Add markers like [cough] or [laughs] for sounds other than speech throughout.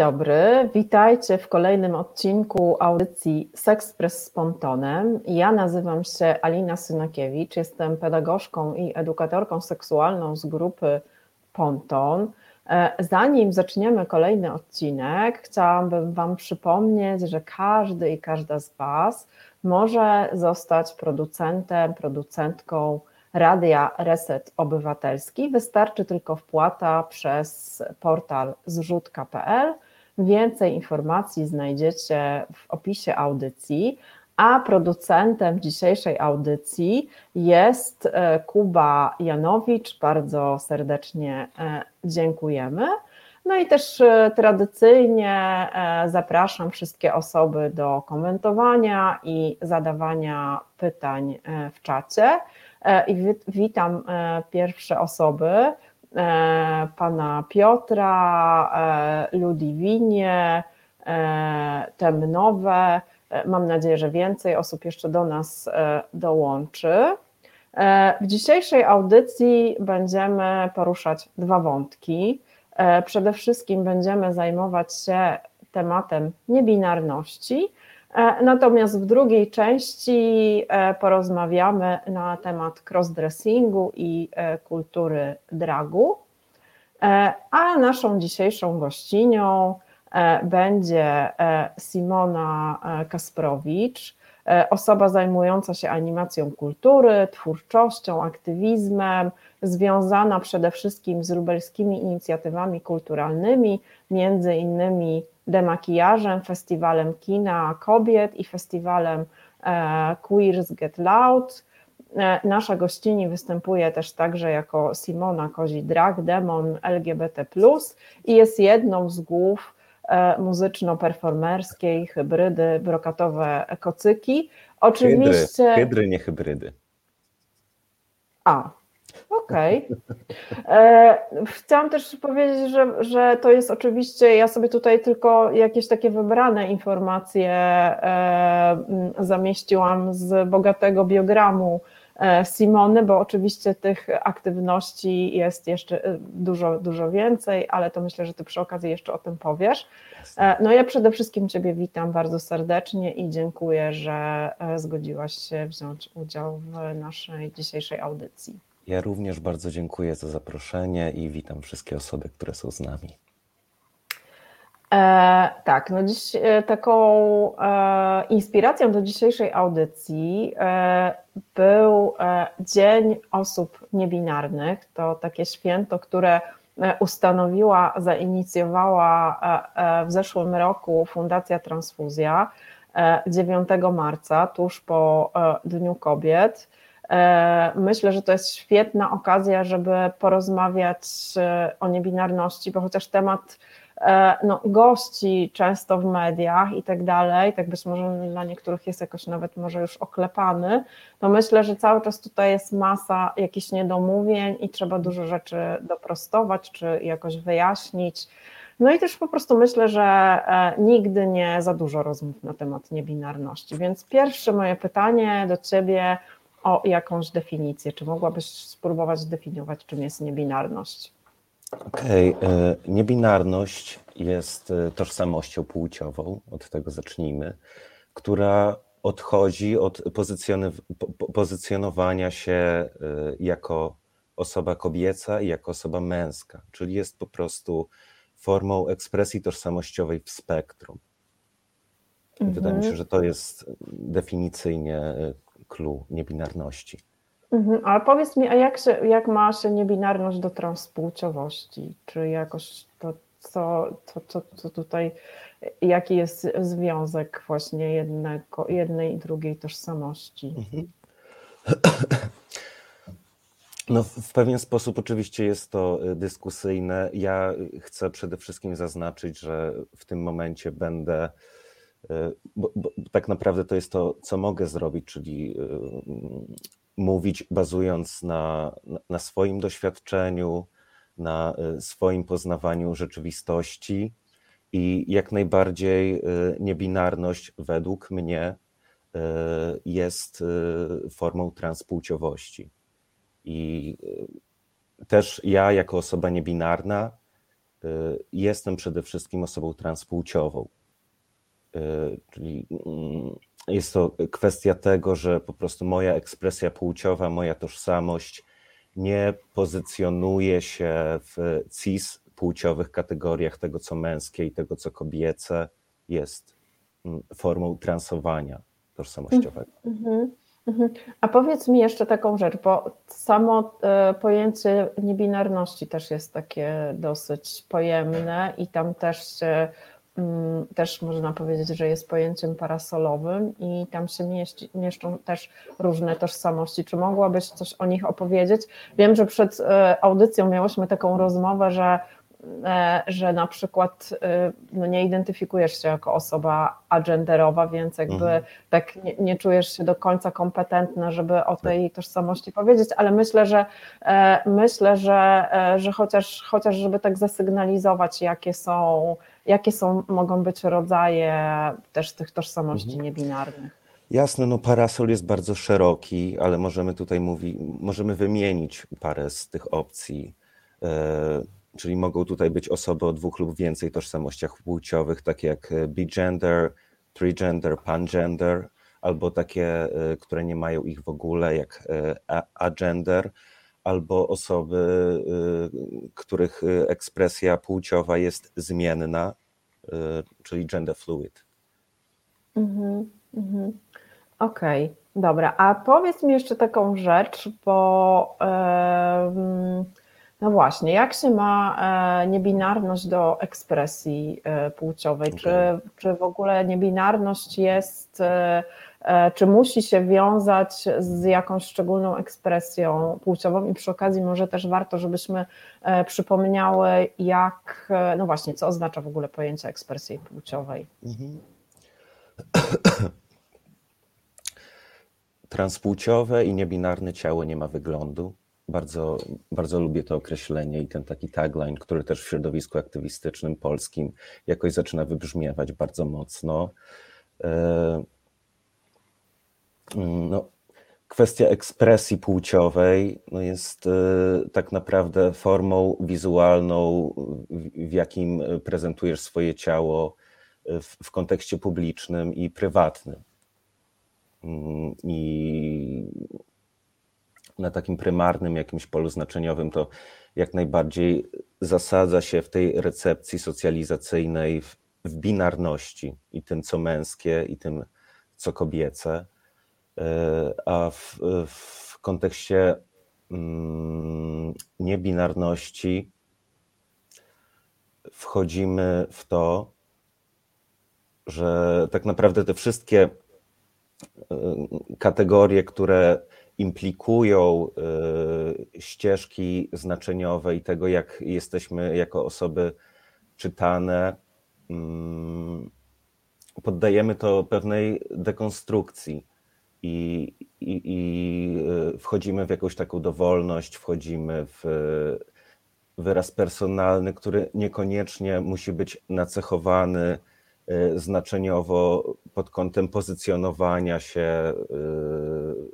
Dobry, witajcie w kolejnym odcinku audycji Sekspres z Pontonem. Ja nazywam się Alina Synakiewicz, jestem pedagogzką i edukatorką seksualną z grupy Ponton. E, zanim zaczniemy kolejny odcinek, chciałabym Wam przypomnieć, że każdy i każda z Was może zostać producentem, producentką Radia Reset Obywatelski. Wystarczy tylko wpłata przez portal zrzutka.pl. Więcej informacji znajdziecie w opisie audycji, a producentem dzisiejszej audycji jest e, Kuba Janowicz. Bardzo serdecznie e, dziękujemy. No i też e, tradycyjnie zapraszam wszystkie osoby do komentowania i zadawania pytań w czacie. I witam pierwsze osoby, pana Piotra, Ludwinie, Temnowe. Mam nadzieję, że więcej osób jeszcze do nas dołączy. W dzisiejszej audycji będziemy poruszać dwa wątki. Przede wszystkim będziemy zajmować się tematem niebinarności, E, natomiast w drugiej części e, porozmawiamy na temat crossdressingu i e, kultury dragu. A naszą dzisiejszą gościnią będzie Simona Kasprowicz, osoba zajmująca się animacją kultury, twórczością, aktywizmem, związana przede wszystkim z lubelskimi inicjatywami kulturalnymi, między innymi demakijażem, festiwalem kina kobiet i festiwalem e, Queers Get Loud. E, nasza gościni występuje też także jako Simona Kozi Drag, demon LGBT+, i jest jedną z głów e, muzyczno-performerskiej hybrydy brokatowe kocyki. Oczywiście. Hydry, hydry nie hybrydy. A, Okej. Okay. E, chciałam też powiedzieć, że, że to jest oczywiście, ja sobie tutaj tylko jakieś takie wybrane informacje e, zamieściłam z bogatego biogramu e, Simony, bo oczywiście tych aktywności jest jeszcze dużo, dużo więcej, ale to myślę, że ty przy okazji jeszcze o tym powiesz. No ja przede wszystkim Ciebie witam bardzo serdecznie i dziękuję, że zgodziłaś się wziąć udział w naszej dzisiejszej audycji. Ja również bardzo dziękuję za zaproszenie i witam wszystkie osoby, które są z nami. E, tak, no dziś e, taką e, inspiracją do dzisiejszej audycji e, był e, Dzień Osób Niebinarnych. To takie święto, które e, ustanowiła, zainicjowała w zeszłym roku Fundacja Transfuzja 9 marca, tuż po Dniu Kobiet. E, myślę, że to jest świetna okazja, żeby porozmawiać e, o niebinarności, bo chociaż temat e, no, gości często w mediach i tak dalej, tak być może dla niektórych jest jakoś nawet może już oklepany, to myślę, że cały czas tutaj jest masa jakichś niedomówień i trzeba dużo rzeczy doprostować czy jakoś wyjaśnić. No i też po prostu myślę, że nigdy nie za dużo rozmów na temat niebinarności. Więc pierwsze moje pytanie do Ciebie, o jakąś definicję. Czy mogłabyś spróbować zdefiniować, czym jest niebinarność? Okej, okay. E, niebinarność jest e, tożsamością płciową, od tego zacznijmy, która odchodzi od pozycjonowania się e, jako osoba kobieca i jako osoba męska, czyli jest po prostu formą ekspresji tożsamościowej w spektrum. Wydaje mi się, mhm. że to jest definicyjnie clue niebinarności. Mhm, ale powiedz mi, a jak, się, jak ma się niebinarność do transpłciowości? Czy jakoś to, co, to, to, to tutaj, jaki jest związek właśnie jednego, jednej i drugiej tożsamości? Mhm. [clears throat] No, w pewien sposób oczywiście jest to y, dyskusyjne. Ja chcę przede wszystkim zaznaczyć, że w tym momencie będę bo, bo, tak naprawdę to jest to, co mogę zrobić, czyli e, mówić bazując na, na swoim doświadczeniu, na e, swoim poznawaniu rzeczywistości i jak najbardziej niebinarność według mnie jest formą transpłciowości. I też ja, jako osoba niebinarna, jestem przede wszystkim osobą transpłciową. Czyli mm, jest to kwestia tego, że po prostu moja ekspresja płciowa, moja tożsamość nie pozycjonuje się w cis płciowych kategoriach tego, co męskie i tego, co kobiece, jest mm, formą transowania tożsamościowego. Mm -hmm. A powiedz mi jeszcze taką rzecz, bo samo e, pojęcie niebinarności też jest takie dosyć pojemne i tam też się też można powiedzieć, że jest pojęciem parasolowym i tam się mieści, mieszczą też różne tożsamości. Czy mogłabyś coś o nich opowiedzieć? Wiem, że przed e, audycją miałyśmy taką rozmowę, że e, że na przykład e, no nie identyfikujesz się jako osoba agenderowa, więc jakby mhm. tak nie, nie, czujesz się do końca kompetentna, żeby o tej tożsamości powiedzieć, ale myślę, że myślę, że, że chociaż, chociaż żeby tak zasygnalizować, jakie są jakie są, mogą być rodzaje też tych tożsamości mhm. niebinarnych? Jasne, no parasol jest bardzo szeroki, ale możemy tutaj mówić, możemy wymienić parę z tych opcji. E, czyli mogą tutaj być osoby o dwóch lub więcej tożsamościach płciowych, takie jak bigender, trigender, pangender, albo takie, e, które nie mają ich w ogóle, jak e, agender albo osoby, y, których y, ekspresja płciowa jest zmienna, y, czyli gender fluid. Mhm, mhm. Okej, okay, dobra. A powiedz mi jeszcze taką rzecz, bo no właśnie, jak się ma e, niebinarność do ekspresji e, płciowej? Okay. Czy, czy w ogóle niebinarność jest e, czy musi się wiązać z jakąś szczególną ekspresją płciową i przy okazji może też warto, żebyśmy e, przypomniały, jak, e, no właśnie, co oznacza w ogóle pojęcie ekspresji płciowej. Mhm. [clears throat] Transpłciowe i niebinarne ciało nie ma wyglądu. Bardzo, bardzo lubię to określenie i ten taki tagline, który też w środowisku aktywistycznym polskim jakoś zaczyna wybrzmiewać bardzo mocno. No, kwestia ekspresji płciowej no jest e, tak naprawdę formą wizualną, w jakim prezentujesz swoje ciało w, w kontekście publicznym i prywatnym. Mm, I na takim prymarnym jakimś polu znaczeniowym to jak najbardziej zasadza się w tej recepcji socjalizacyjnej w, w binarności i tym, co męskie, i tym, co kobiece a w, w kontekście mm, niebinarności wchodzimy w to, że tak naprawdę te wszystkie e, kategorie, które implikują e, ścieżki znaczeniowe i tego, jak jesteśmy jako osoby czytane, mm, poddajemy to pewnej dekonstrukcji i, i, i e, wchodzimy w jakąś taką dowolność, wchodzimy w wyraz personalny, który niekoniecznie musi być nacechowany e, znaczeniowo pod kątem pozycjonowania się e,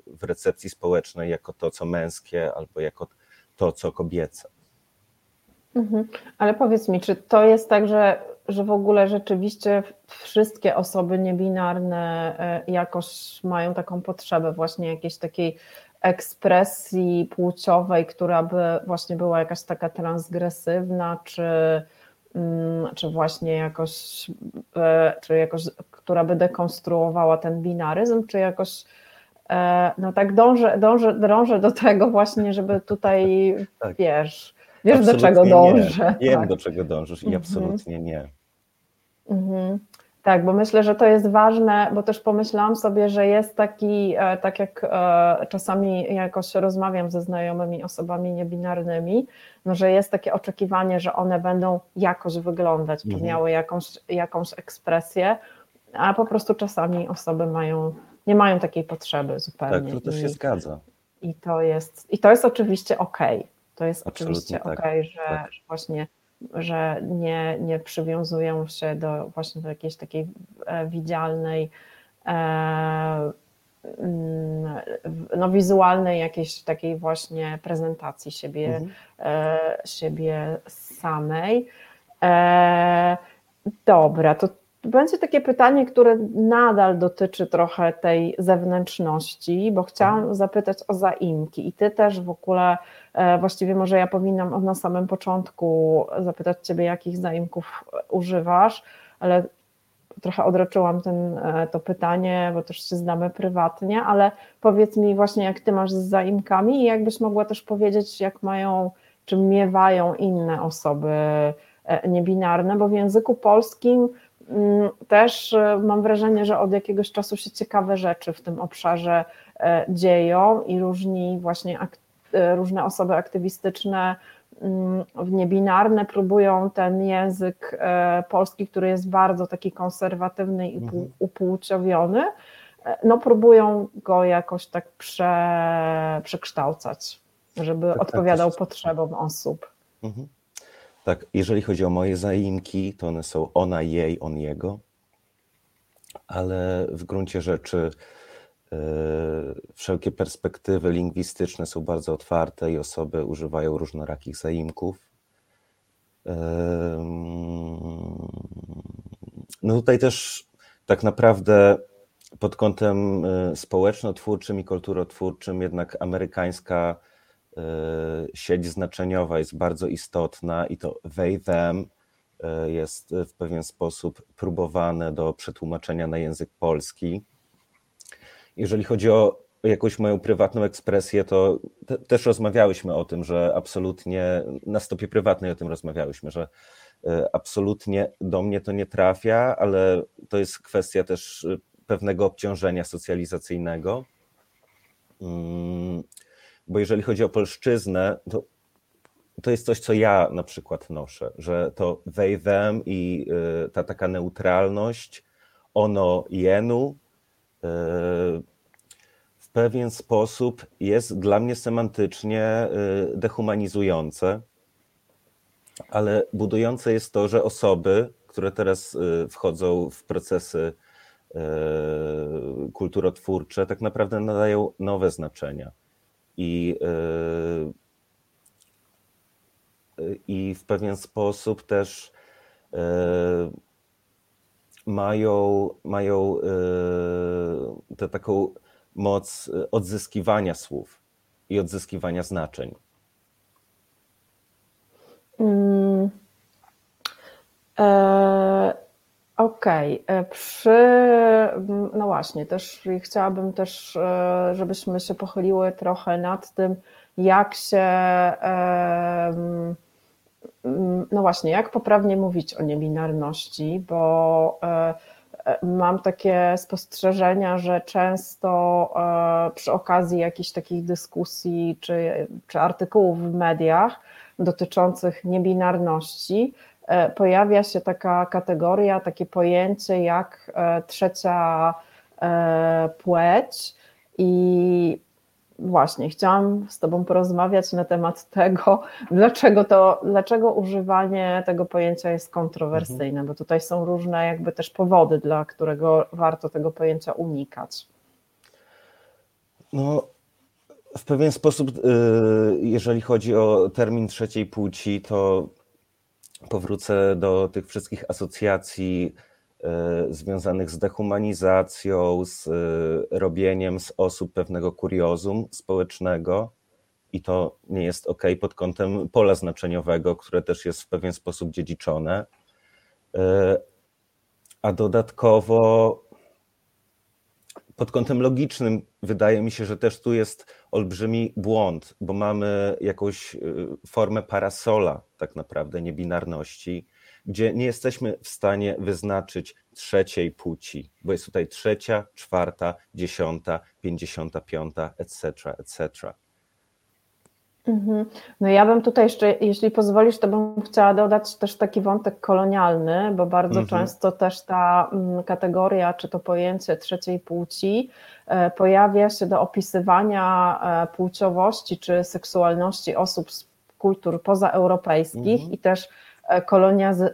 w recepcji społecznej jako to, co męskie, albo jako to, co kobiece. Mhm. Ale powiedz mi, czy to jest tak, że że w ogóle rzeczywiście wszystkie osoby niebinarne e, jakoś mają taką potrzebę właśnie jakiejś takiej ekspresji płciowej, która by właśnie była jakaś taka transgresywna, czy, mm, czy właśnie jakoś, e, czy jakoś, która by dekonstruowała ten binaryzm, czy jakoś e, no tak dążę, dążę, dążę do tego właśnie, żeby tutaj, tak. wiesz, wiesz absolutnie do czego dążę. Nie. Wiem, tak. do czego dążysz i mhm. absolutnie nie. Mhm. Tak, bo myślę, że to jest ważne, bo też pomyślałam sobie, że jest taki, e, tak jak e, czasami jakoś rozmawiam ze znajomymi osobami niebinarnymi, no, że jest takie oczekiwanie, że one będą jakoś wyglądać, czy mhm. miały jakąś, jakąś ekspresję, a po prostu czasami osoby mają, nie mają takiej potrzeby zupełnie. Tak, to też się zgadza. I to jest, i to jest oczywiście okej. Okay. To jest Absolutnie oczywiście tak. okej, okay, że, tak. że właśnie że nie, nie przywiązują się do właśnie do jakiejś takiej e, widzialnej, e, mm, no wizualnej jakiejś takiej właśnie prezentacji siebie, mhm. E, siebie samej. Dobra, to będzie takie pytanie, które nadal dotyczy trochę tej zewnętrzności, bo chciałam mhm. zapytać o zaimki i ty też w ogóle, e, właściwie może ja powinnam na samym początku zapytać ciebie, jakich zaimków używasz, ale trochę odroczyłam ten, e, to pytanie, bo też się znamy prywatnie, ale powiedz mi właśnie, jak ty masz z zaimkami i jakbyś mogła też powiedzieć, jak mają, czy miewają inne osoby e, niebinarne, bo w języku polskim też e, mam wrażenie, że od jakiegoś czasu się ciekawe rzeczy w tym obszarze dzieją i różni właśnie różne osoby aktywistyczne Mm, niebinarne próbują ten język e, polski, który jest bardzo taki konserwatywny i mhm. upłciowiony, e, no próbują go jakoś tak prze, przekształcać, żeby tak odpowiadał tak, potrzebom osób. Mhm. Tak, jeżeli chodzi o moje zaimki, to one są ona, jej, on, jego, ale w gruncie rzeczy E, wszelkie perspektywy lingwistyczne są bardzo otwarte i osoby używają różnorakich zaimków. No tutaj też tak naprawdę pod kątem e, społeczno-twórczym i kulturotwórczym jednak amerykańska sieć znaczeniowa jest bardzo istotna i to they, them jest w pewien sposób próbowane do przetłumaczenia na język polski jeżeli chodzi o jakąś moją prywatną ekspresję, to te, też rozmawiałyśmy o tym, że absolutnie na stopie prywatnej o tym rozmawiałyśmy, że e, absolutnie do mnie to nie trafia, ale to jest kwestia też e, pewnego obciążenia socjalizacyjnego. Bo jeżeli chodzi o polszczyznę, to, to jest coś, co ja na przykład noszę, że to they, them i e, ta taka neutralność, ono, jenu, w pewien sposób jest dla mnie semantycznie y, dehumanizujące, ale budujące jest to, że osoby, które teraz y, wchodzą w procesy y, kulturotwórcze, tak naprawdę nadają nowe znaczenia. I, i w pewien sposób też mają, mają e, tę taką moc e, odzyskiwania słów i odzyskiwania znaczeń. Mm. E, Okej, okay. przy, no właśnie, też chciałabym też, żebyśmy się pochyliły trochę nad tym, jak się Mm, no właśnie, jak poprawnie mówić o niebinarności, bo e, e, mam takie spostrzeżenia, że często e, przy okazji jakichś takich dyskusji czy, czy artykułów w mediach dotyczących niebinarności pojawia się taka kategoria, takie pojęcie jak trzecia płeć i właśnie, chciałam z Tobą porozmawiać na temat tego, dlaczego, to, dlaczego używanie tego pojęcia jest kontrowersyjne, mhm. bo tutaj są różne jakby też powody, dla którego warto tego pojęcia unikać. No, w pewien sposób, y, jeżeli chodzi o termin trzeciej płci, to powrócę do tych wszystkich asocjacji E, związanych z dehumanizacją, z e, robieniem z osób pewnego kuriozum społecznego. I to nie jest ok pod kątem pola znaczeniowego, które też jest w pewien sposób dziedziczone. E, a dodatkowo pod kątem logicznym wydaje mi się, że też tu jest olbrzymi błąd, bo mamy jakąś formę parasola, tak naprawdę, niebinarności, gdzie nie jesteśmy w stanie wyznaczyć trzeciej płci, bo jest tutaj trzecia, czwarta, dziesiąta, pięćdziesiąta piąta, etc., etc. Mhm. No ja bym tutaj jeszcze, jeśli pozwolisz, to bym chciała dodać też taki wątek kolonialny, bo bardzo mhm. często też ta mm, kategoria, czy to pojęcie trzeciej płci e, pojawia się do opisywania e, płciowości czy seksualności osób z kultur pozaeuropejskich mhm. i też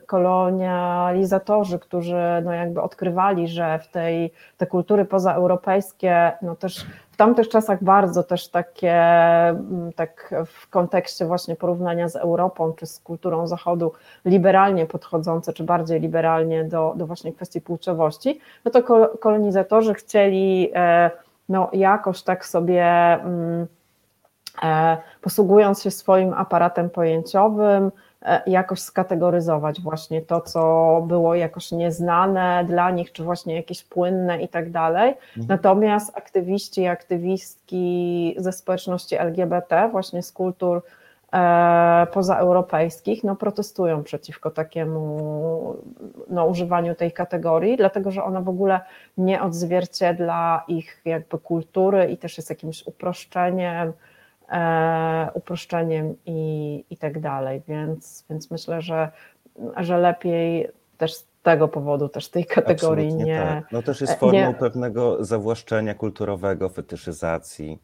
kolonializatorzy, którzy no jakby odkrywali, że w tej te kultury pozaeuropejskie, no też w tamtych czasach bardzo też takie, mm, tak w kontekście właśnie porównania z Europą czy z kulturą Zachodu, liberalnie podchodzące, czy bardziej liberalnie do, do właśnie kwestii płciowości, no to kolonizatorzy chcieli e, no jakoś tak sobie mm, e, posługując się swoim aparatem pojęciowym, E, jakoś skategoryzować właśnie to, co było jakoś nieznane dla nich, czy właśnie jakieś płynne i tak dalej. Mhm. Natomiast aktywiści i aktywistki ze społeczności LGBT, właśnie z kultur e, pozaeuropejskich, no protestują przeciwko takiemu no, używaniu tej kategorii, dlatego że ona w ogóle nie odzwierciedla ich jakby kultury i też jest jakimś uproszczeniem, e, uproszczeniem i, i tak dalej, więc, więc myślę, że, że lepiej też z tego powodu też tej kategorii Absolutnie nie... Tak. No też jest formą nie, pewnego zawłaszczenia kulturowego, fetyszyzacji.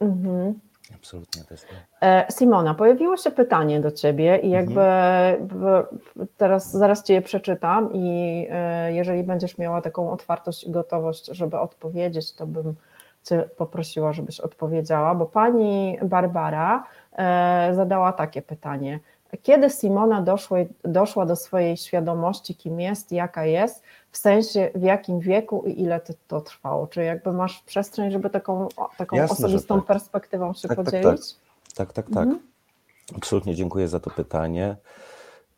Mhm. Absolutnie to jest. E, Simona, pojawiło się pytanie do ciebie i jakby mhm. teraz zaraz ci je przeczytam i e, jeżeli będziesz miała taką otwartość i gotowość, żeby odpowiedzieć, to bym Cię poprosiła, żebyś odpowiedziała, bo pani Barbara e, zadała takie pytanie. Kiedy Simona doszła, doszła do swojej świadomości, kim jest, jaka jest, w sensie w jakim wieku i ile to trwało? Czy jakby masz przestrzeń, żeby taką, taką Jasne, osobistą tak. perspektywą się tak, tak podzielić? Tak, tak, tak. tak. Mhm. Absolutnie dziękuję za to pytanie.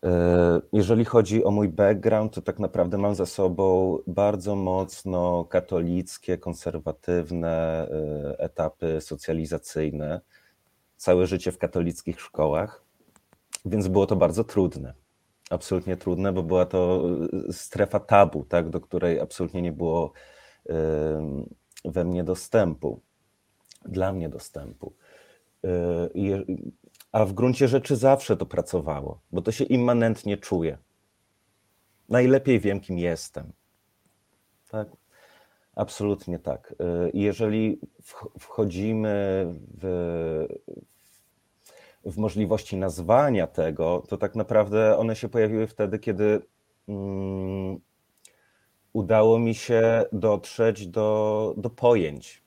E, jeżeli chodzi o mój background, to tak naprawdę mam za sobą bardzo mocno katolickie, konserwatywne e, etapy socjalizacyjne, całe życie w katolickich szkołach, więc było to bardzo trudne. Absolutnie trudne, bo była to e, strefa tabu, tak, do której absolutnie nie było we mnie dostępu, dla mnie dostępu a w gruncie rzeczy zawsze to pracowało, bo to się immanentnie czuje. Najlepiej wiem, kim jestem. Tak? Absolutnie tak. Y, jeżeli wchodzimy w, w możliwości nazwania tego, to tak naprawdę one się pojawiły wtedy, kiedy um, udało mi się dotrzeć do, do pojęć,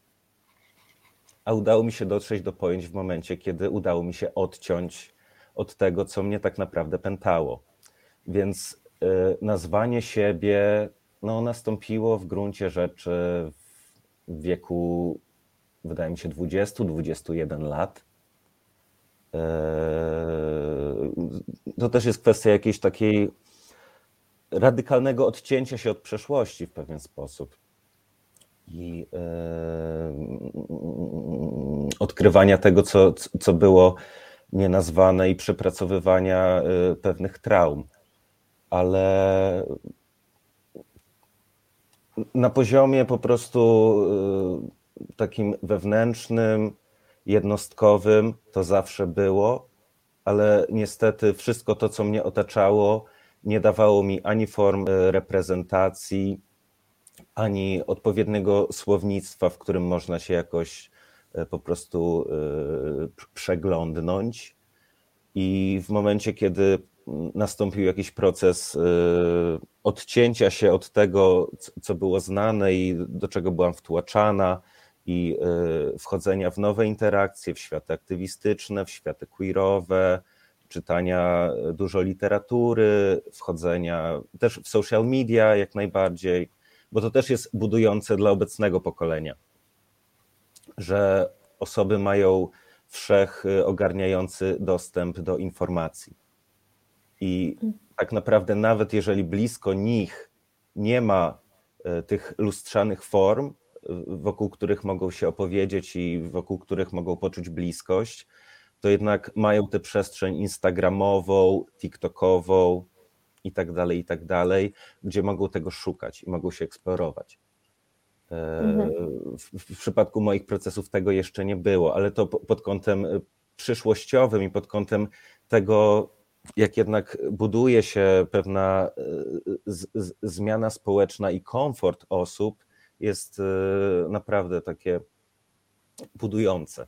a udało mi się dotrzeć do pojęć w momencie, kiedy udało mi się odciąć od tego, co mnie tak naprawdę pętało. Więc y, nazwanie siebie no, nastąpiło w gruncie rzeczy w wieku, wydaje mi się, 20-21 lat. Y, to też jest kwestia jakiejś takiej radykalnego odcięcia się od przeszłości w pewien sposób i odkrywania tego, co, co było nienazwane i przepracowywania e, pewnych traum. Ale na poziomie po prostu e, takim wewnętrznym, jednostkowym to zawsze było, ale niestety wszystko to, co mnie otaczało, nie dawało mi ani form e, reprezentacji, ani odpowiedniego słownictwa, w którym można się jakoś e, po prostu e, przeglądnąć. I w momencie, kiedy nastąpił jakiś proces e, odcięcia się od tego, co było znane i do czego byłam wtłaczana, i wchodzenia w nowe interakcje, w światy aktywistyczne, w światy queerowe, czytania dużo literatury, wchodzenia też w social media jak najbardziej bo to też jest budujące dla obecnego pokolenia, że osoby mają wszech ogarniający dostęp do informacji. I tak naprawdę, nawet jeżeli blisko nich nie ma e, tych lustrzanych form, e, wokół których mogą się opowiedzieć i wokół których mogą poczuć bliskość, to jednak mają tę przestrzeń instagramową, tiktokową, i tak dalej, i tak dalej, gdzie mogą tego szukać i mogą się eksplorować. E, mhm. W, w, przypadku moich procesów tego jeszcze nie było, ale to pod kątem e, przyszłościowym i pod kątem tego, jak jednak buduje się pewna e, z, z, zmiana społeczna i komfort osób, jest naprawdę takie budujące.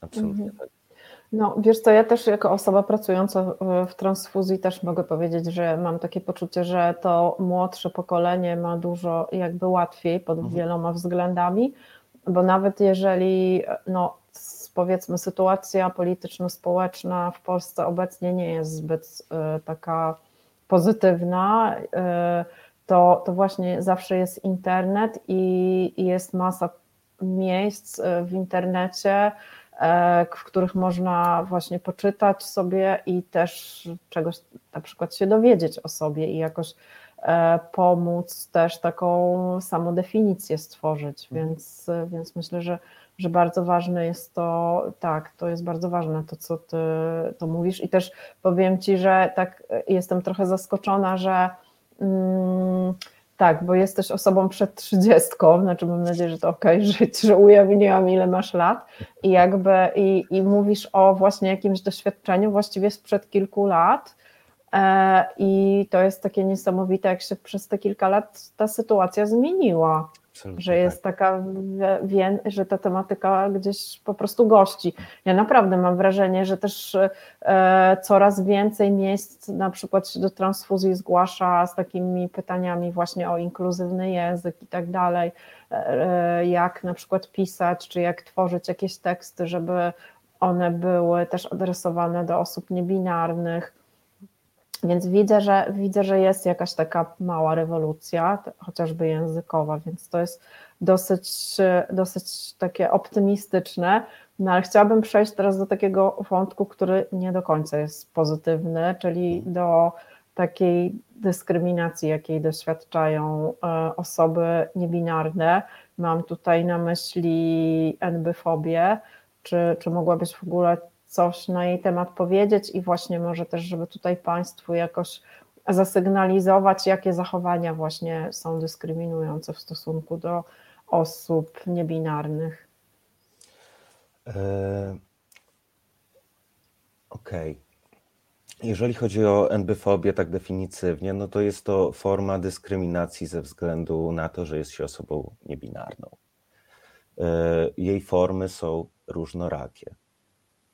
Absolutnie mhm. tak. No, wiesz co, ja też jako osoba pracująca w transfuzji też mogę powiedzieć, że mam takie poczucie, że to młodsze pokolenie ma dużo jakby łatwiej pod mhm. wieloma względami, bo nawet jeżeli no, powiedzmy sytuacja polityczno-społeczna w Polsce obecnie nie jest zbyt y, taka pozytywna, y, to, to właśnie zawsze jest internet i, i jest masa miejsc y, w internecie, w których można właśnie poczytać sobie i też czegoś na przykład się dowiedzieć o sobie i jakoś pomóc też taką samodefinicję stworzyć, mhm. więc, więc myślę, że że bardzo ważne jest to, tak, to jest bardzo ważne to, co ty to mówisz i też powiem ci, że tak jestem trochę zaskoczona, że mm, tak, bo jesteś osobą przed trzydziestką, znaczy mam nadzieję, że to ok, [laughs] że, że ujawniłam ile masz lat i jakby i, i mówisz o właśnie jakimś doświadczeniu właściwie sprzed kilku lat e, i to jest takie niesamowite, jak się przez te kilka lat ta sytuacja zmieniła. Absolutnie że jest tak. taka, wie, że ta tematyka gdzieś po prostu gości. Ja naprawdę mam wrażenie, że też e, coraz więcej miejsc na przykład się do transfuzji zgłasza z takimi pytaniami właśnie o inkluzywny język i tak dalej, e, jak na przykład pisać, czy jak tworzyć jakieś teksty, żeby one były też adresowane do osób niebinarnych więc widzę, że widzę, że jest jakaś taka mała rewolucja, chociażby językowa, więc to jest dosyć, dosyć takie optymistyczne. No ale chciałabym przejść teraz do takiego wątku, który nie do końca jest pozytywny, czyli do takiej dyskryminacji, jakiej doświadczają e, osoby niebinarne. Mam tutaj na myśli NB-fobię. Czy, czy mogłabyś w ogóle coś na jej temat powiedzieć i właśnie może też, żeby tutaj Państwu jakoś zasygnalizować, jakie zachowania właśnie są dyskryminujące w stosunku do osób niebinarnych. E, Okej. Okay. Jeżeli chodzi o NB-fobię tak definitywnie, no to jest to forma dyskryminacji ze względu na to, że jest się osobą niebinarną. E, jej formy są różnorakie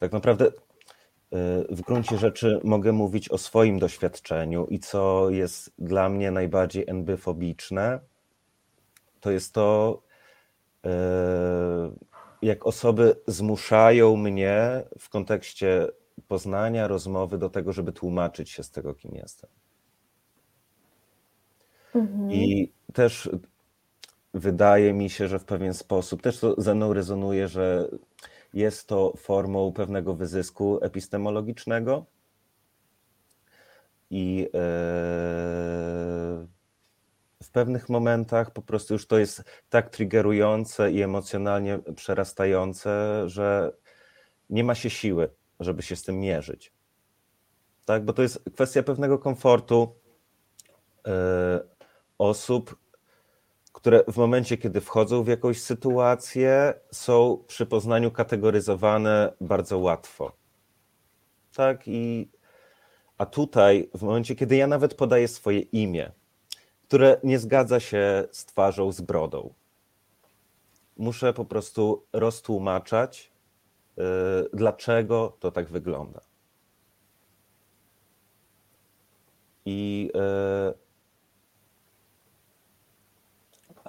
tak naprawdę y, w gruncie rzeczy mogę mówić o swoim doświadczeniu i co jest dla mnie najbardziej enbyfobiczne, to jest to, y, jak osoby zmuszają mnie w kontekście poznania, rozmowy do tego, żeby tłumaczyć się z tego, kim jestem. Mhm. I też wydaje mi się, że w pewien sposób, też to ze mną rezonuje, że jest to formą pewnego wyzysku epistemologicznego i e, w pewnych momentach po prostu już to jest tak triggerujące i emocjonalnie przerastające, że nie ma się siły, żeby się z tym mierzyć. Tak, bo to jest kwestia pewnego komfortu e, osób, które w momencie, kiedy wchodzą w jakąś sytuację, są przy poznaniu kategoryzowane bardzo łatwo. Tak, i a tutaj, w momencie, kiedy ja nawet podaję swoje imię, które nie zgadza się z twarzą, z brodą, muszę po prostu roztłumaczać, yy, dlaczego to tak wygląda. I yy,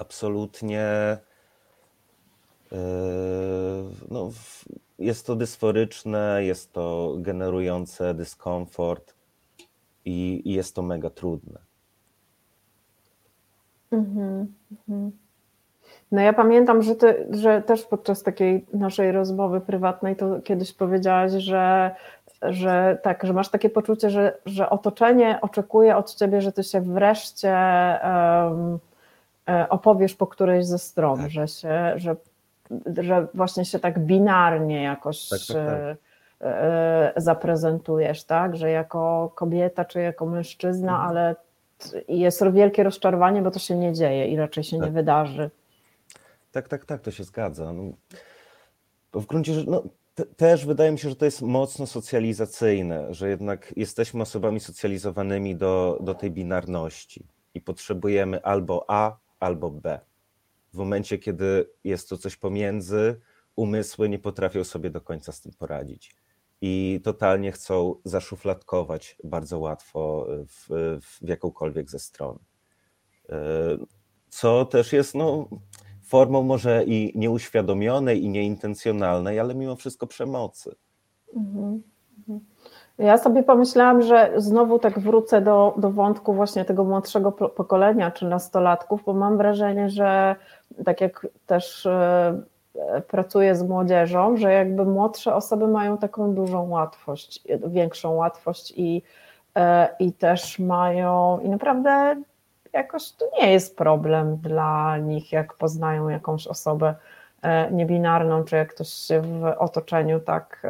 absolutnie e, no, jest to dysforyczne, jest to generujące dyskomfort i, i jest to mega trudne. Mhm, mhm. No ja pamiętam, że, ty, że też podczas takiej naszej rozmowy prywatnej to kiedyś powiedziałaś, że, że tak, że masz takie poczucie, że, że otoczenie oczekuje od ciebie, że ty się wreszcie um, opowiesz po którejś ze stron, tak. że, się, że, że właśnie się tak binarnie jakoś tak, tak, tak. E, zaprezentujesz, tak? Że jako kobieta czy jako mężczyzna, mhm. ale jest wielkie rozczarowanie, bo to się nie dzieje i raczej się nie tak. wydarzy. Tak, tak, tak, to się zgadza. No, w gruncie rzeczy, no, te, też wydaje mi się, że to jest mocno socjalizacyjne, że jednak jesteśmy osobami socjalizowanymi do, do tej binarności i potrzebujemy albo A, albo B. W momencie, kiedy jest to coś pomiędzy, umysły nie potrafią sobie do końca z tym poradzić. i totalnie chcą zaszufladkować bardzo łatwo w, w jakąkolwiek ze stron. Co też jest no, formą może i nieuświadomionej, i nieintencjonalnej, ale mimo wszystko przemocy. Mhm. Ja sobie pomyślałam, że znowu tak wrócę do, do wątku właśnie tego młodszego pokolenia czy nastolatków, bo mam wrażenie, że tak jak też e, pracuję z młodzieżą, że jakby młodsze osoby mają taką dużą łatwość, większą łatwość i, e, i też mają, i naprawdę jakoś to nie jest problem dla nich, jak poznają jakąś osobę e, niebinarną, czy jak ktoś się w otoczeniu tak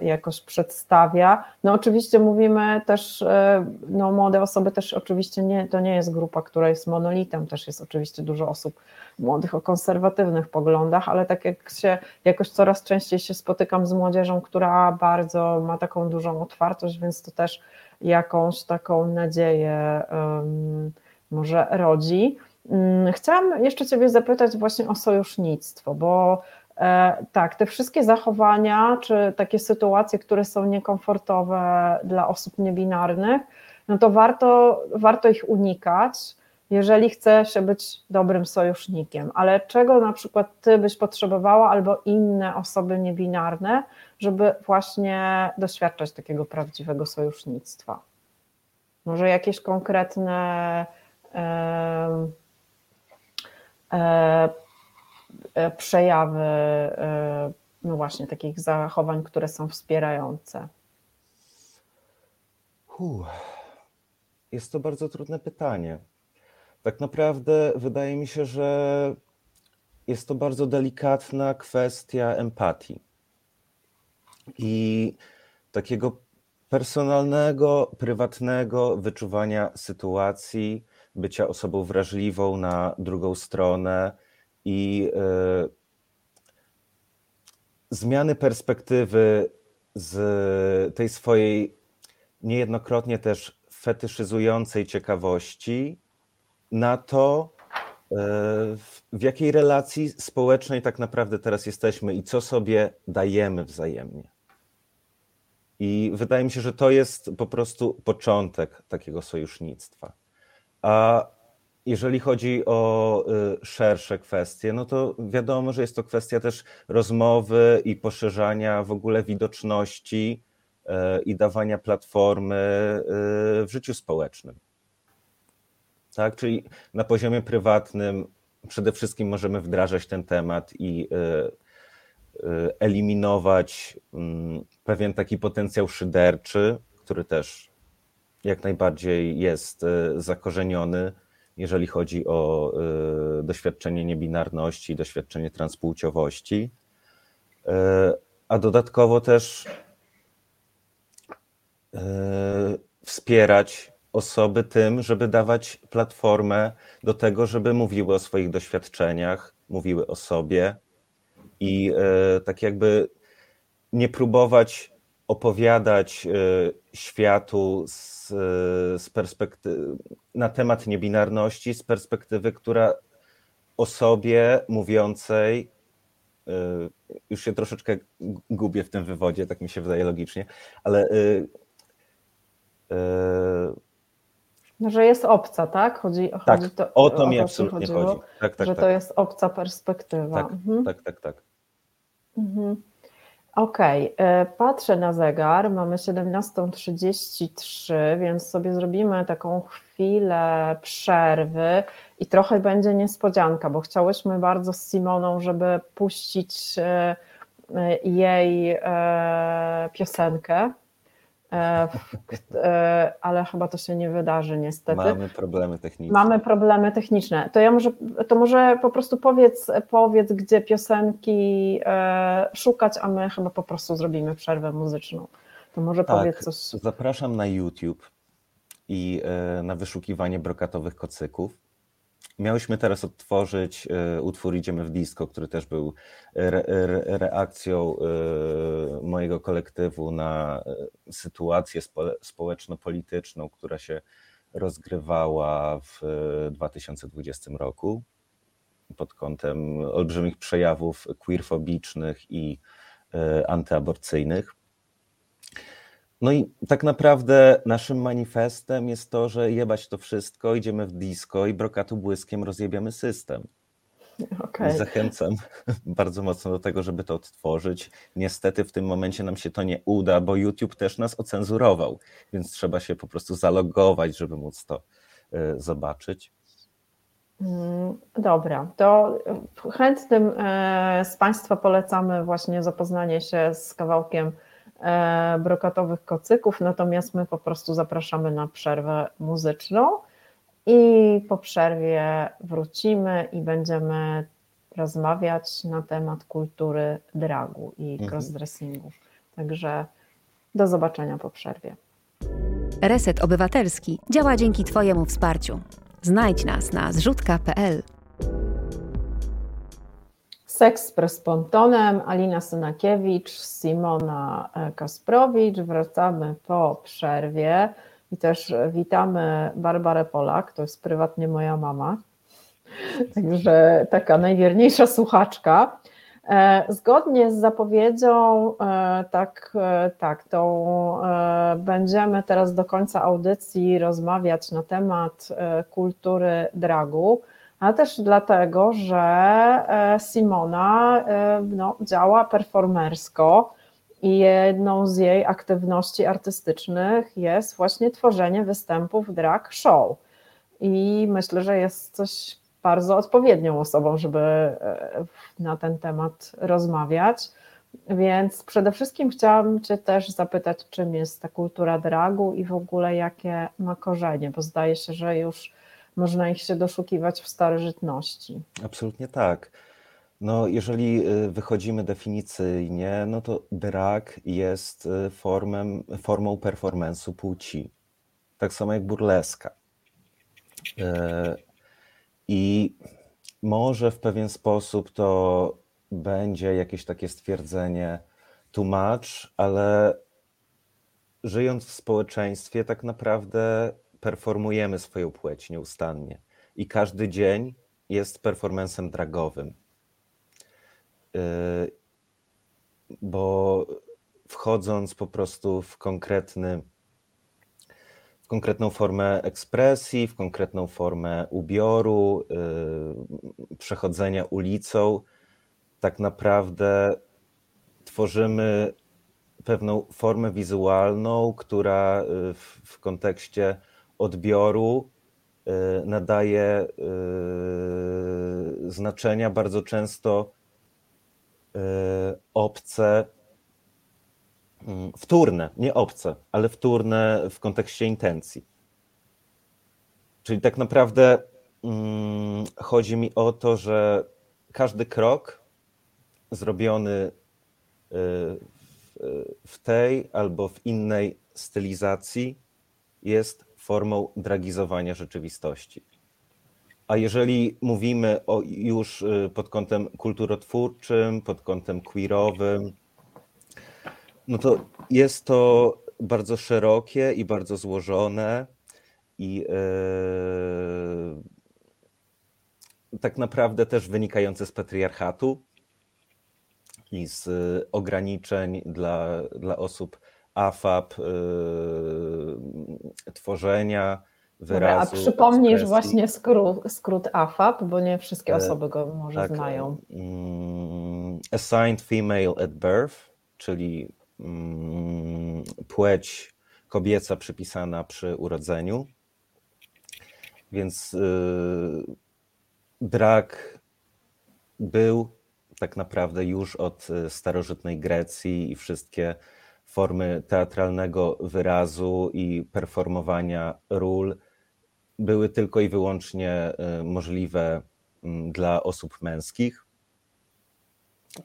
jakoś przedstawia. No oczywiście mówimy też, e, no młode osoby też oczywiście nie, to nie jest grupa, która jest monolitem, też jest oczywiście dużo osób młodych o konserwatywnych poglądach, ale tak jak się jakoś coraz częściej się spotykam z młodzieżą, która bardzo ma taką dużą otwartość, więc to też jakąś taką nadzieję um, może rodzi. Um, chciałam jeszcze Ciebie zapytać właśnie o sojusznictwo, bo E, tak, te wszystkie zachowania, czy takie sytuacje, które są niekomfortowe dla osób niebinarnych, no to warto, warto ich unikać, jeżeli chce się być dobrym sojusznikiem. Ale czego na przykład ty byś potrzebowała, albo inne osoby niebinarne, żeby właśnie doświadczać takiego prawdziwego sojusznictwa? Może jakieś konkretne. E, e, E, przejawy, e, no właśnie, takich zachowań, które są wspierające? Jest to bardzo trudne pytanie. Tak naprawdę wydaje mi się, że jest to bardzo delikatna kwestia empatii i takiego personalnego, prywatnego wyczuwania sytuacji, bycia osobą wrażliwą na drugą stronę i e, zmiany perspektywy z tej swojej niejednokrotnie też fetyszyzującej ciekawości na to, e, w jakiej relacji społecznej tak naprawdę teraz jesteśmy i co sobie dajemy wzajemnie. I wydaje mi się, że to jest po prostu początek takiego sojusznictwa. A jeżeli chodzi o y, szersze kwestie, no to wiadomo, że jest to kwestia też rozmowy i poszerzania w ogóle widoczności y, i dawania platformy y, w życiu społecznym. Tak, czyli na poziomie prywatnym przede wszystkim możemy wdrażać ten temat i eliminować mm, pewien taki potencjał szyderczy, który też jak najbardziej jest zakorzeniony jeżeli chodzi o y, doświadczenie niebinarności, doświadczenie transpłciowości, y, a dodatkowo też y, wspierać osoby tym, żeby dawać platformę do tego, żeby mówiły o swoich doświadczeniach, mówiły o sobie i tak jakby nie próbować opowiadać światu z z perspektywy, na temat niebinarności z perspektywy, która osobie mówiącej, y, już się troszeczkę gubię w tym wywodzie, tak mi się wydaje logicznie, ale y, y, no, że jest obca, tak? Chodzi, tak, chodzi to, o to mi o to absolutnie chodziło, chodzi. Tak, tak, że tak. to jest obca perspektywa. Tak, mhm. tak, tak, tak. Mhm. Okej, okay. patrzę na zegar, mamy 17.33, więc sobie zrobimy taką chwilę przerwy i trochę będzie niespodzianka, bo chciałyśmy bardzo z Simoną, żeby puścić e, e, jej e, piosenkę E, e, ale chyba to się nie wydarzy niestety. Mamy problemy techniczne. Mamy problemy techniczne. To ja może, to może po prostu powiedz, powiedz, gdzie piosenki e, szukać, a my chyba po prostu zrobimy przerwę muzyczną. To może tak, powiedz coś. Zapraszam na YouTube i na wyszukiwanie brokatowych kocyków. Miałyśmy teraz odtworzyć e, utwór Idziemy w Disco, który też był re, re, reakcją e, mojego kolektywu na e, sytuację społeczno-polityczną, która się rozgrywała w 2020 roku pod kątem olbrzymich przejawów queerfobicznych i antyaborcyjnych. No i tak naprawdę naszym manifestem jest to, że jebać to wszystko, idziemy w disco i brokatu błyskiem rozjebiamy system. Okay. Zachęcam [laughs] bardzo mocno do tego, żeby to odtworzyć. Niestety w tym momencie nam się to nie uda, bo YouTube też nas ocenzurował, więc trzeba się po prostu zalogować, żeby móc to y, zobaczyć. Mm, dobra, to chętnym e, z Państwa polecamy właśnie zapoznanie się z kawałkiem brokatowych kocyków, natomiast my po prostu zapraszamy na przerwę muzyczną. I po przerwie wrócimy i będziemy rozmawiać na temat kultury dragu i mhm. crossdressingu. Także do zobaczenia po przerwie. Reset Obywatelski działa dzięki Twojemu wsparciu. Znajdź nas na zrzutka.pl. Seks z Prespontonem, Alina Synakiewicz, Simona Kasprowicz. Wracamy po przerwie. I też witamy Barbarę Polak, to jest prywatnie moja mama. [laughs] Także taka najwierniejsza słuchaczka. E, zgodnie z zapowiedzią, e, tak, e, tak, to będziemy teraz do końca audycji rozmawiać na temat kultury dragu, ale też dlatego, że Simona no, działa performersko i jedną z jej aktywności artystycznych jest właśnie tworzenie występów drag show. I myślę, że jest coś bardzo odpowiednią osobą, żeby e, na ten temat rozmawiać. Więc przede wszystkim chciałam Cię też zapytać, czym jest ta kultura dragu i w ogóle jakie ma korzenie, bo zdaje się, że już można ich się doszukiwać w starożytności. Absolutnie tak. No, jeżeli y, wychodzimy definicyjnie, no to drag jest y, formem, formą performance'u płci. Tak samo jak burleska. E, I może w pewien sposób to będzie jakieś takie stwierdzenie tłumacz, ale żyjąc w społeczeństwie, tak naprawdę performujemy swoją płeć nieustannie. I każdy dzień jest performancem dragowym. Y, bo wchodząc po prostu w konkretny, w konkretną formę ekspresji, w konkretną formę ubioru, y, przechodzenia ulicą, tak naprawdę tworzymy pewną formę wizualną, która y, w, w kontekście odbioru nadaje znaczenia bardzo często E, obce, mm, wtórne, nie obce, ale wtórne w kontekście intencji. Czyli tak naprawdę mm, chodzi mi o to, że każdy krok zrobiony e, w tej albo w innej stylizacji jest formą dragizowania rzeczywistości. A jeżeli mówimy o już y, pod kątem kulturotwórczym, pod kątem queerowym, no to jest to bardzo szerokie i bardzo złożone i yy, tak naprawdę też wynikające z patriarchatu i z ograniczeń dla, dla osób AFAP, yy, tworzenia, wyrazu. Dobra, a przypomnisz ekspresji. właśnie skrót, skrót AFAP, bo nie wszystkie e, osoby go może tak, znają. Um, assigned female at birth, czyli um, płeć kobieca przypisana przy urodzeniu. Więc y, drag był tak naprawdę już od y, starożytnej Grecji i wszystkie formy teatralnego wyrazu i performowania ról były tylko i wyłącznie y, możliwe mm, dla osób męskich,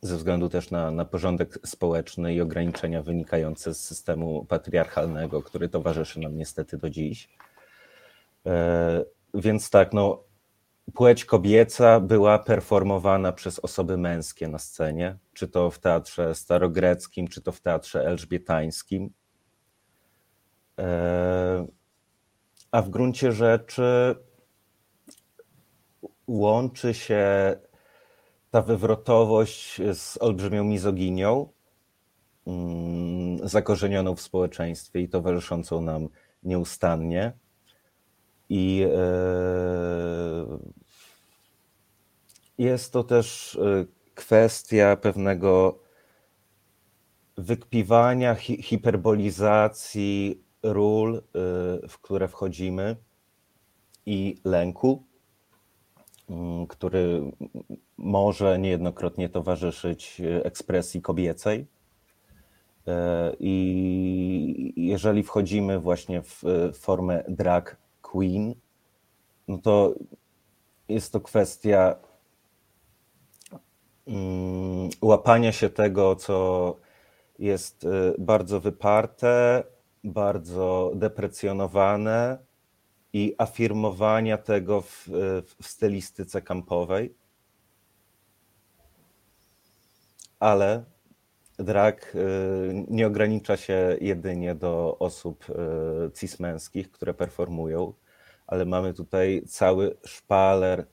ze względu też na, na porządek społeczny i ograniczenia wynikające z systemu patriarchalnego, który towarzyszy nam niestety do dziś. E, więc tak, no, płeć kobieca była performowana przez osoby męskie na scenie, czy to w teatrze starogreckim, czy to w teatrze elżbietańskim. E, a w gruncie rzeczy łączy się ta wywrotowość z olbrzymią mizoginią, mm, zakorzenioną w społeczeństwie i towarzyszącą nam nieustannie. I e, jest to też e, kwestia pewnego wykpiwania, hi hiperbolizacji ról, w które wchodzimy i lęku, mm, który może niejednokrotnie towarzyszyć ekspresji kobiecej. I jeżeli wchodzimy właśnie w formę drag queen, no to jest to kwestia mm, łapania się tego, co jest e, bardzo wyparte, bardzo deprecjonowane i afirmowania tego w, w stylistyce kampowej. Ale drag y, nie ogranicza się jedynie do osób y, cismęskich, które performują, ale mamy tutaj cały szpaler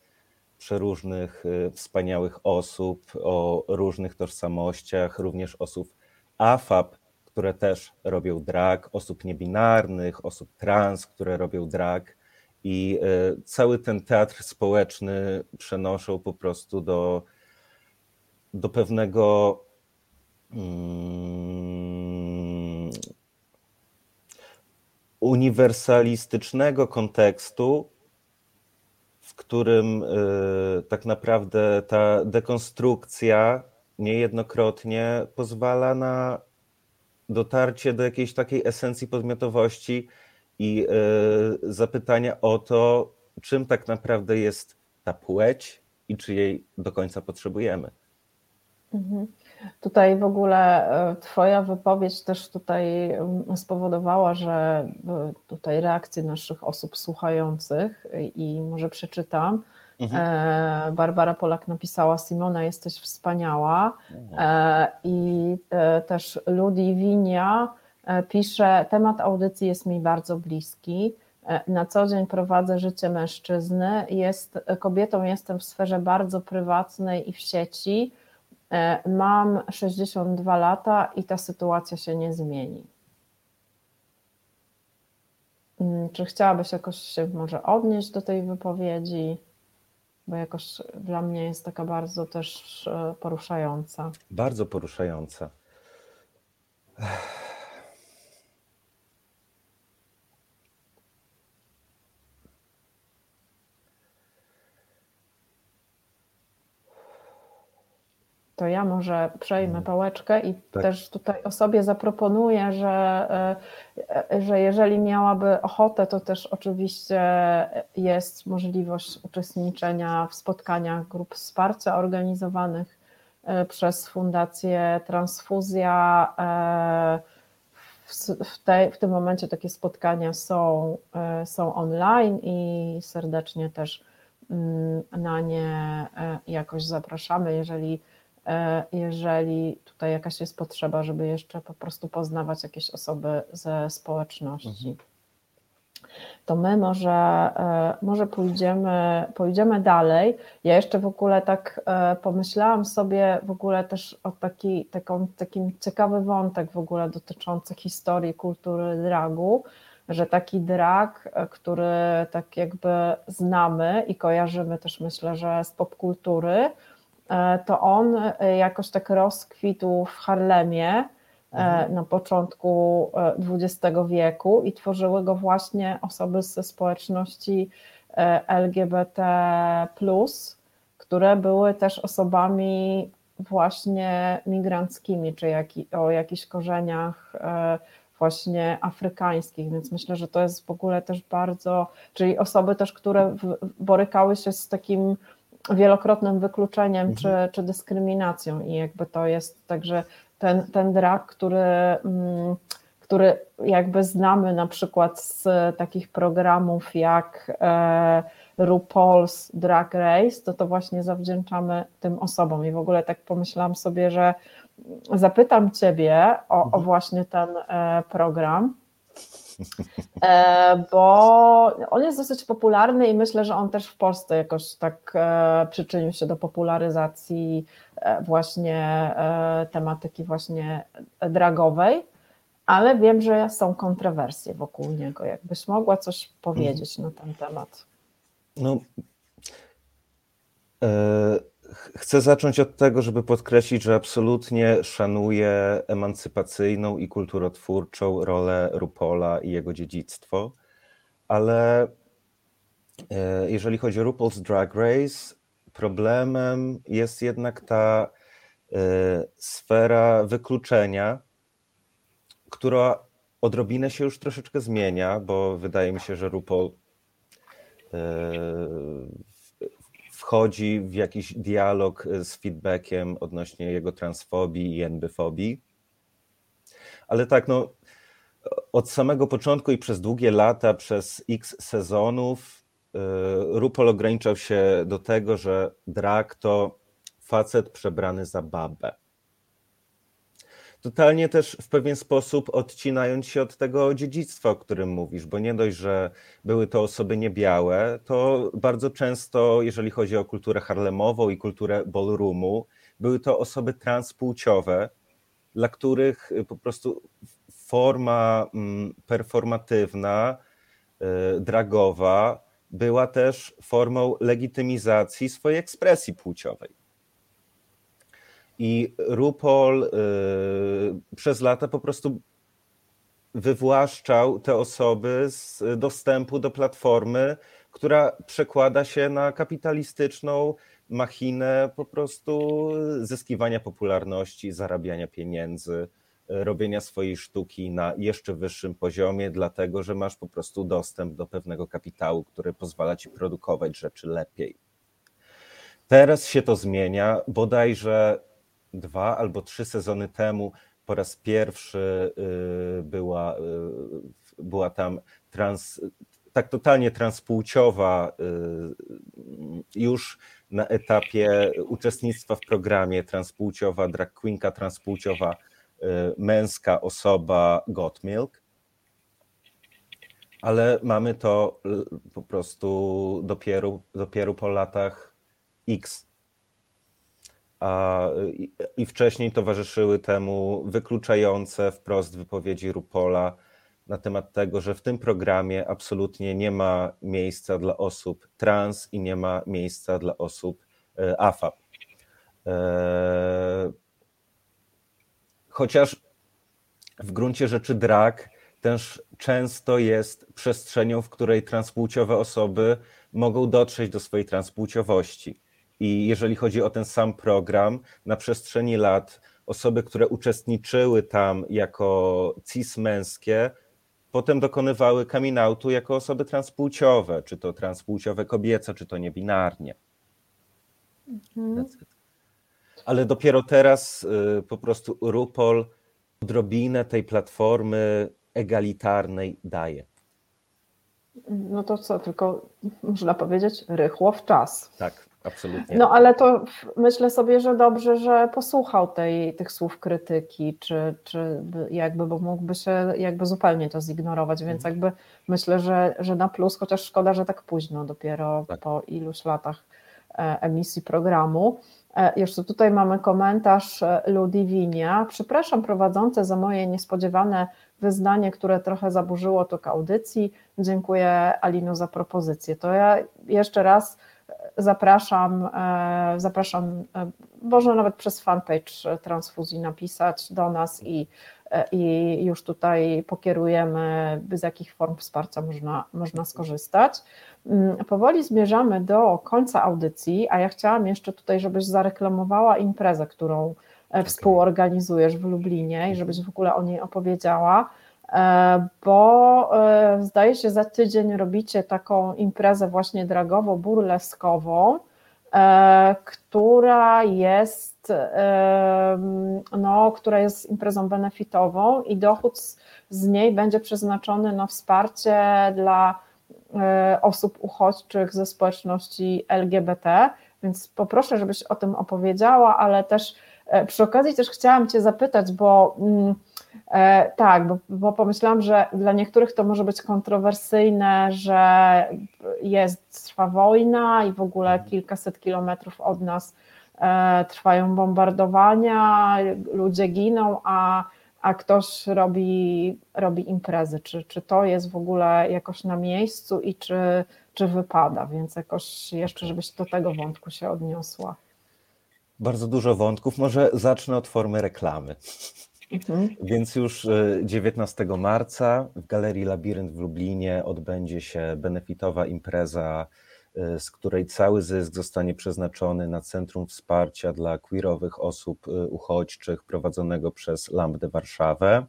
przeróżnych y, wspaniałych osób o różnych tożsamościach, również osób AFAB, które też robią drag, osób niebinarnych, osób trans, które robią drag i cały ten teatr społeczny przenoszą po prostu do, do pewnego Mm, uniwersalistycznego kontekstu, w którym y, tak naprawdę ta dekonstrukcja niejednokrotnie pozwala na dotarcie do jakiejś takiej esencji podmiotowości i y, zapytania o to, czym tak naprawdę jest ta płeć i czy jej do końca potrzebujemy. Mhm. Tutaj w ogóle e, Twoja wypowiedź też tutaj mm, spowodowała, że e, tutaj reakcje naszych osób słuchających i może przeczytam. Mhm. E, Barbara Polak napisała: Simona, jesteś wspaniała. I też Ludwinia pisze: Temat audycji jest mi bardzo bliski. Na co dzień prowadzę życie mężczyzny. Jest, kobietą jestem w sferze bardzo prywatnej i w sieci mam 62 lata i ta sytuacja się nie zmieni. Mm, czy chciałabyś jakoś się może odnieść do tej wypowiedzi? Bo jakoś dla mnie jest taka bardzo też e, poruszająca. Bardzo poruszająca. To ja może przejmę mhm. pałeczkę i tak. też tutaj osobie zaproponuję, że, e, że jeżeli miałaby ochotę, to też oczywiście jest możliwość uczestniczenia w spotkaniach grup wsparcia organizowanych e, przez Fundację Transfuzja. E, w, tej, w tym momencie takie spotkania są, są online i serdecznie też mm, na nie jakoś zapraszamy, jeżeli E, jeżeli tutaj jakaś jest potrzeba, żeby jeszcze po prostu poznawać jakieś osoby ze społeczności. Mhm. To my może, e, może pójdziemy, pójdziemy dalej. Ja jeszcze w ogóle tak e, pomyślałam sobie w ogóle też o taki, taką, takim ciekawy wątek w ogóle dotyczący historii kultury dragu, że taki drag, który tak jakby znamy i kojarzymy też myślę, że z popkultury, E, to on e, jakoś tak rozkwitł w Harlemie e, mhm. na początku XX wieku i tworzyły go właśnie osoby ze społeczności LGBT, które były też osobami właśnie migranckimi, czy jak, o jakichś korzeniach właśnie afrykańskich, więc myślę, że to jest w ogóle też bardzo, czyli osoby też, które borykały się z takim wielokrotnym wykluczeniem mhm. czy, czy dyskryminacją i jakby to jest także ten, ten drag, który, mm, który jakby znamy na przykład z takich programów jak e, RuPaul's Drag Race, to to właśnie zawdzięczamy tym osobom i w ogóle tak pomyślałam sobie, że zapytam Ciebie o, o mhm. właśnie ten e, program, [laughs] bo on jest dosyć popularny i myślę, że on też w Polsce jakoś tak e, przyczynił się do popularyzacji właśnie tematyki właśnie dragowej, ale wiem, że są kontrowersje wokół niego. Jakbyś mogła coś powiedzieć na ten temat? No, Chcę zacząć od tego, żeby podkreślić, że absolutnie szanuję emancypacyjną i kulturotwórczą rolę Rupola i jego dziedzictwo, ale e, jeżeli chodzi o RuPaul's Drag Race, problemem jest jednak ta e, sfera wykluczenia, która odrobinę się już troszeczkę zmienia, bo wydaje mi się, że RuPaul e, wchodzi w jakiś dialog e, z feedbackiem odnośnie jego transfobii i enbyfobii. Ale tak, no, od samego początku i przez długie lata, przez x sezonów, e, RuPaul ograniczał się do tego, że drag to facet przebrany za babę totalnie też w pewien sposób odcinając się od tego dziedzictwa, o którym mówisz, bo nie dość, że były to osoby niebiałe, to bardzo często, jeżeli chodzi o kulturę harlemową i kulturę ballroomu, były to osoby transpłciowe, dla których po prostu forma mm, performatywna, y, dragowa była też formą legitymizacji swojej ekspresji płciowej. I RuPaul y, przez lata po prostu wywłaszczał te osoby z dostępu do platformy, która przekłada się na kapitalistyczną machinę po prostu zyskiwania popularności, zarabiania pieniędzy, robienia swojej sztuki na jeszcze wyższym poziomie, dlatego że masz po prostu dostęp do pewnego kapitału, który pozwala ci produkować rzeczy lepiej. Teraz się to zmienia, bodajże dwa albo trzy sezony temu po raz pierwszy y, była, y, była tam trans, tak totalnie transpłciowa y, już na etapie uczestnictwa w programie transpłciowa, drag queenka transpłciowa, męska osoba Got Milk. Ale mamy to po prostu dopiero, dopiero po latach X a, i, i wcześniej towarzyszyły temu wykluczające wprost wypowiedzi Rupola na temat tego, że w tym programie absolutnie nie ma miejsca dla osób trans i nie ma miejsca dla osób e, AFAP. E, chociaż w gruncie rzeczy drag też często jest przestrzenią, w której transpłciowe osoby mogą dotrzeć do swojej transpłciowości. I jeżeli chodzi o ten sam program, na przestrzeni lat osoby, które uczestniczyły tam jako cis męskie, potem dokonywały coming outu jako osoby transpłciowe, czy to transpłciowe kobiece, czy to niebinarnie. Mhm. Ale dopiero teraz y, po prostu RuPaul odrobinę tej platformy egalitarnej daje. No to co, tylko można powiedzieć rychło w czas. Tak. Absolutnie. No ale to myślę sobie, że dobrze, że posłuchał tej, tych słów krytyki, czy, czy jakby, bo mógłby się jakby zupełnie to zignorować, więc mhm. jakby myślę, że, że na plus, chociaż szkoda, że tak późno, dopiero tak. po iluś latach e, emisji programu. Jeszcze tutaj mamy komentarz e, Ludivinia. Przepraszam prowadzące za moje niespodziewane wyznanie, które trochę zaburzyło tok audycji. Dziękuję Alino za propozycję. To ja jeszcze raz zapraszam, e, zapraszam, e, można nawet przez fanpage transfuzji napisać do nas i, e, i już tutaj pokierujemy, z jakich form wsparcia można, można skorzystać. Mm, powoli zmierzamy do końca audycji, a ja chciałam jeszcze tutaj, żebyś zareklamowała imprezę, którą współorganizujesz w Lublinie i żebyś w ogóle o niej opowiedziała. E, bo e, zdaje się za tydzień robicie taką imprezę właśnie dragową-burleskową, e, która jest, no, która jest imprezą benefitową i dochód z, z niej będzie przeznaczony na wsparcie dla osób uchodźczych ze społeczności LGBT, więc poproszę, żebyś o tym opowiedziała, ale też przy okazji też chciałam Cię zapytać, bo mm, E, tak, bo, bo, pomyślałam, że dla niektórych to może być kontrowersyjne, że jest, trwa wojna i w ogóle mhm. kilkaset kilometrów od nas e, trwają bombardowania, ludzie giną, a, a ktoś robi, robi imprezy. Czy, czy to jest w ogóle jakoś na miejscu i czy, czy wypada? Więc jakoś jeszcze, żebyś do tego wątku się odniosła. Bardzo dużo wątków. Może zacznę od formy reklamy. Mhm. Więc już 19 e, marca w Galerii Labirynt w Lublinie odbędzie się benefitowa impreza, e, z której cały zysk zostanie przeznaczony na Centrum Wsparcia dla queerowych osób e, uchodźczych prowadzonego przez Lambdę Warszawę.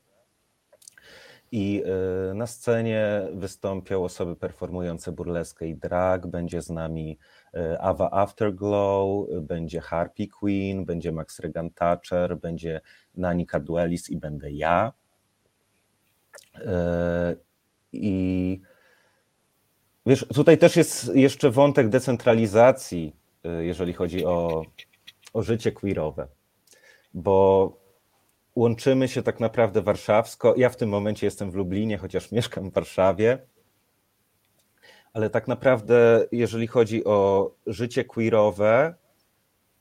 I na scenie wystąpią osoby performujące burleskę i drag. Będzie z nami Ava Afterglow, będzie Harpy Queen, będzie Max Regan Thatcher, będzie Nani Carduelis i będę ja. E, I wiesz, tutaj też jest jeszcze wątek decentralizacji, e, jeżeli chodzi o, o życie queerowe, bo łączymy się tak naprawdę warszawsko. Ja w tym momencie jestem w Lublinie, chociaż mieszkam w Warszawie. Ale tak naprawdę, jeżeli chodzi o życie queerowe,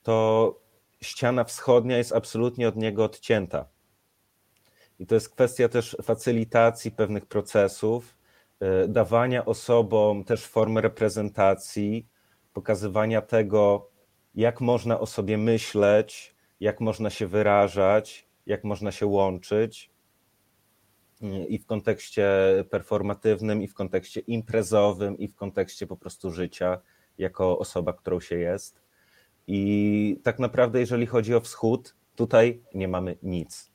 to ściana wschodnia jest absolutnie od niego odcięta. I to jest kwestia też facylitacji pewnych procesów, e, dawania osobom też formy reprezentacji, pokazywania tego, jak można o sobie myśleć, jak można się wyrażać, jak można się łączyć. I w kontekście performatywnym, i w kontekście imprezowym, i w kontekście po prostu życia jako osoba, którą się jest. I tak naprawdę, jeżeli chodzi o wschód, tutaj nie mamy nic.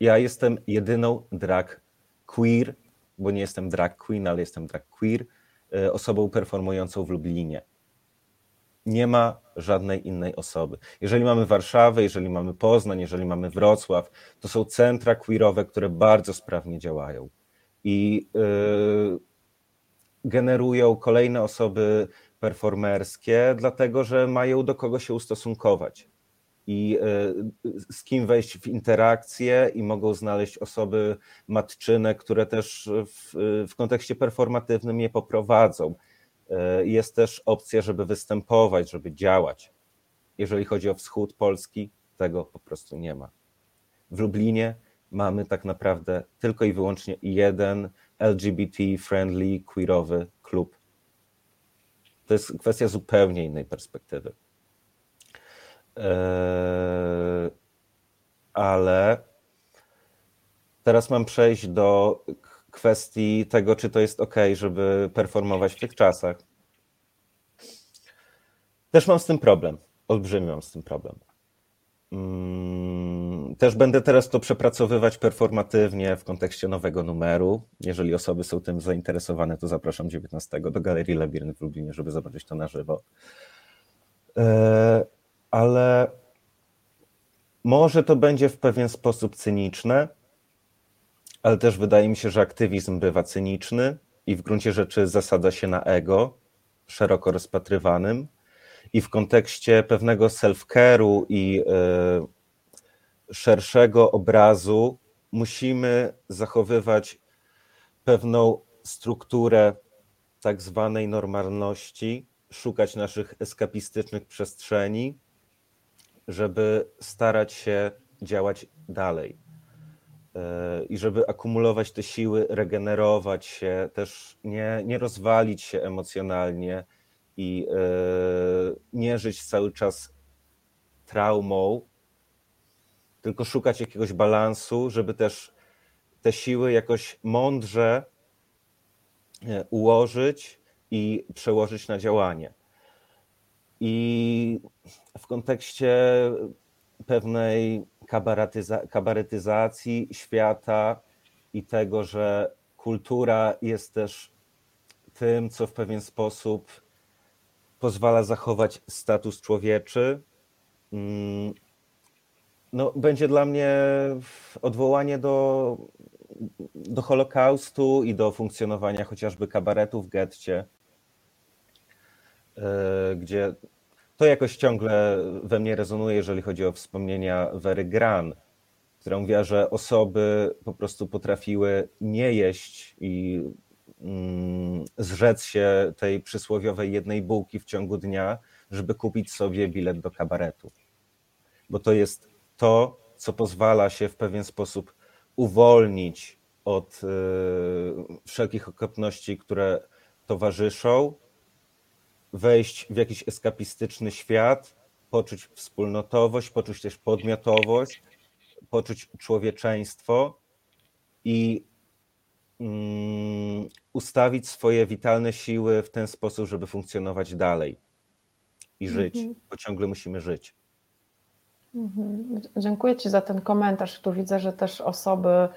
Ja jestem jedyną drag queer, bo nie jestem drag queen, ale jestem drag queer, e, osobą performującą w Lublinie. Nie ma żadnej innej osoby. Jeżeli mamy Warszawę, jeżeli mamy Poznań, jeżeli mamy Wrocław, to są centra queerowe, które bardzo sprawnie działają i yy, generują kolejne osoby performerskie, dlatego że mają do kogo się ustosunkować i e, z kim wejść w interakcję i mogą znaleźć osoby matczyne, które też w, w kontekście performatywnym je poprowadzą. E, jest też opcja, żeby występować, żeby działać. Jeżeli chodzi o wschód Polski, tego po prostu nie ma. W Lublinie mamy tak naprawdę tylko i wyłącznie jeden LGBT-friendly, queerowy klub to jest kwestia zupełnie innej perspektywy. Eee, ale teraz mam przejść do kwestii tego, czy to jest ok, żeby performować w tych czasach. Też mam z tym problem. Olbrzymi mam z tym problem. Mm, też będę teraz to przepracowywać performatywnie w kontekście nowego numeru. Jeżeli osoby są tym zainteresowane, to zapraszam 19 do Galerii Labirynt w Lublinie, żeby zobaczyć to na żywo. E, ale może to będzie w pewien sposób cyniczne, ale też wydaje mi się, że aktywizm bywa cyniczny i w gruncie rzeczy zasadza się na ego, szeroko rozpatrywanym i w kontekście pewnego self-care'u i e, szerszego obrazu musimy zachowywać pewną strukturę tak zwanej normalności, szukać naszych eskapistycznych przestrzeni, żeby starać się działać dalej. E, I żeby akumulować te siły, regenerować się, też nie, nie rozwalić się emocjonalnie, i e, nie żyć cały czas traumą, tylko szukać jakiegoś balansu, żeby też te siły jakoś mądrze e, ułożyć i przełożyć na działanie. I w kontekście pewnej kabaretyza kabaretyzacji świata i tego, że kultura jest też tym, co w pewien sposób pozwala zachować status człowieczy. Mm, no, będzie dla mnie odwołanie do, do Holokaustu i do funkcjonowania chociażby kabaretu w getcie, e, gdzie to jakoś ciągle we mnie rezonuje, jeżeli chodzi o wspomnienia Wery Gran. która mówiła, że osoby po prostu potrafiły nie jeść i mm, zrzec się tej przysłowiowej jednej bułki w ciągu dnia, żeby kupić sobie bilet do kabaretu. Bo to jest to, co pozwala się w pewien sposób uwolnić od y, wszelkich okropności, które towarzyszą, wejść w jakiś eskapistyczny świat, poczuć wspólnotowość, poczuć też podmiotowość, poczuć człowieczeństwo i mm, ustawić swoje witalne siły w ten sposób, żeby funkcjonować dalej i żyć, Mhm. bo ciągle musimy żyć. Mhm. Dziękuję Ci za ten komentarz. Tu widzę, że też osoby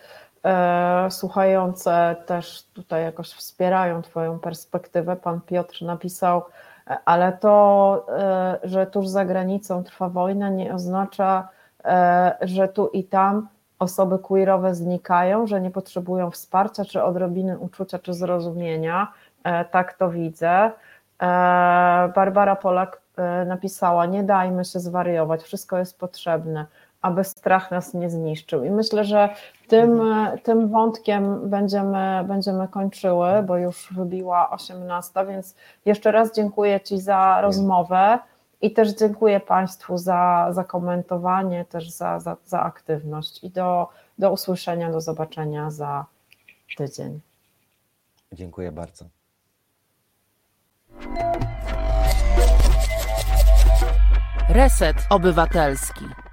słuchające też tutaj jakoś wspierają Twoją perspektywę. Pan Piotr napisał, e, ale to, e, że tuż za granicą trwa wojna, nie oznacza, e, że tu i tam osoby queerowe znikają, że nie potrzebują wsparcia, czy odrobiny uczucia, czy zrozumienia. E, tak to widzę. E, Barbara Polak e, napisała: Nie dajmy się zwariować, wszystko jest potrzebne, aby strach nas nie zniszczył. I myślę, że tym, e, tym wątkiem będziemy, będziemy kończyły, bo już wybiła 18, więc jeszcze raz dziękuję Ci za rozmowę i też dziękuję Państwu za, za komentowanie, też za, za, za aktywność i do, do usłyszenia, do zobaczenia za tydzień. Dziękuję bardzo. Reset Obywatelski.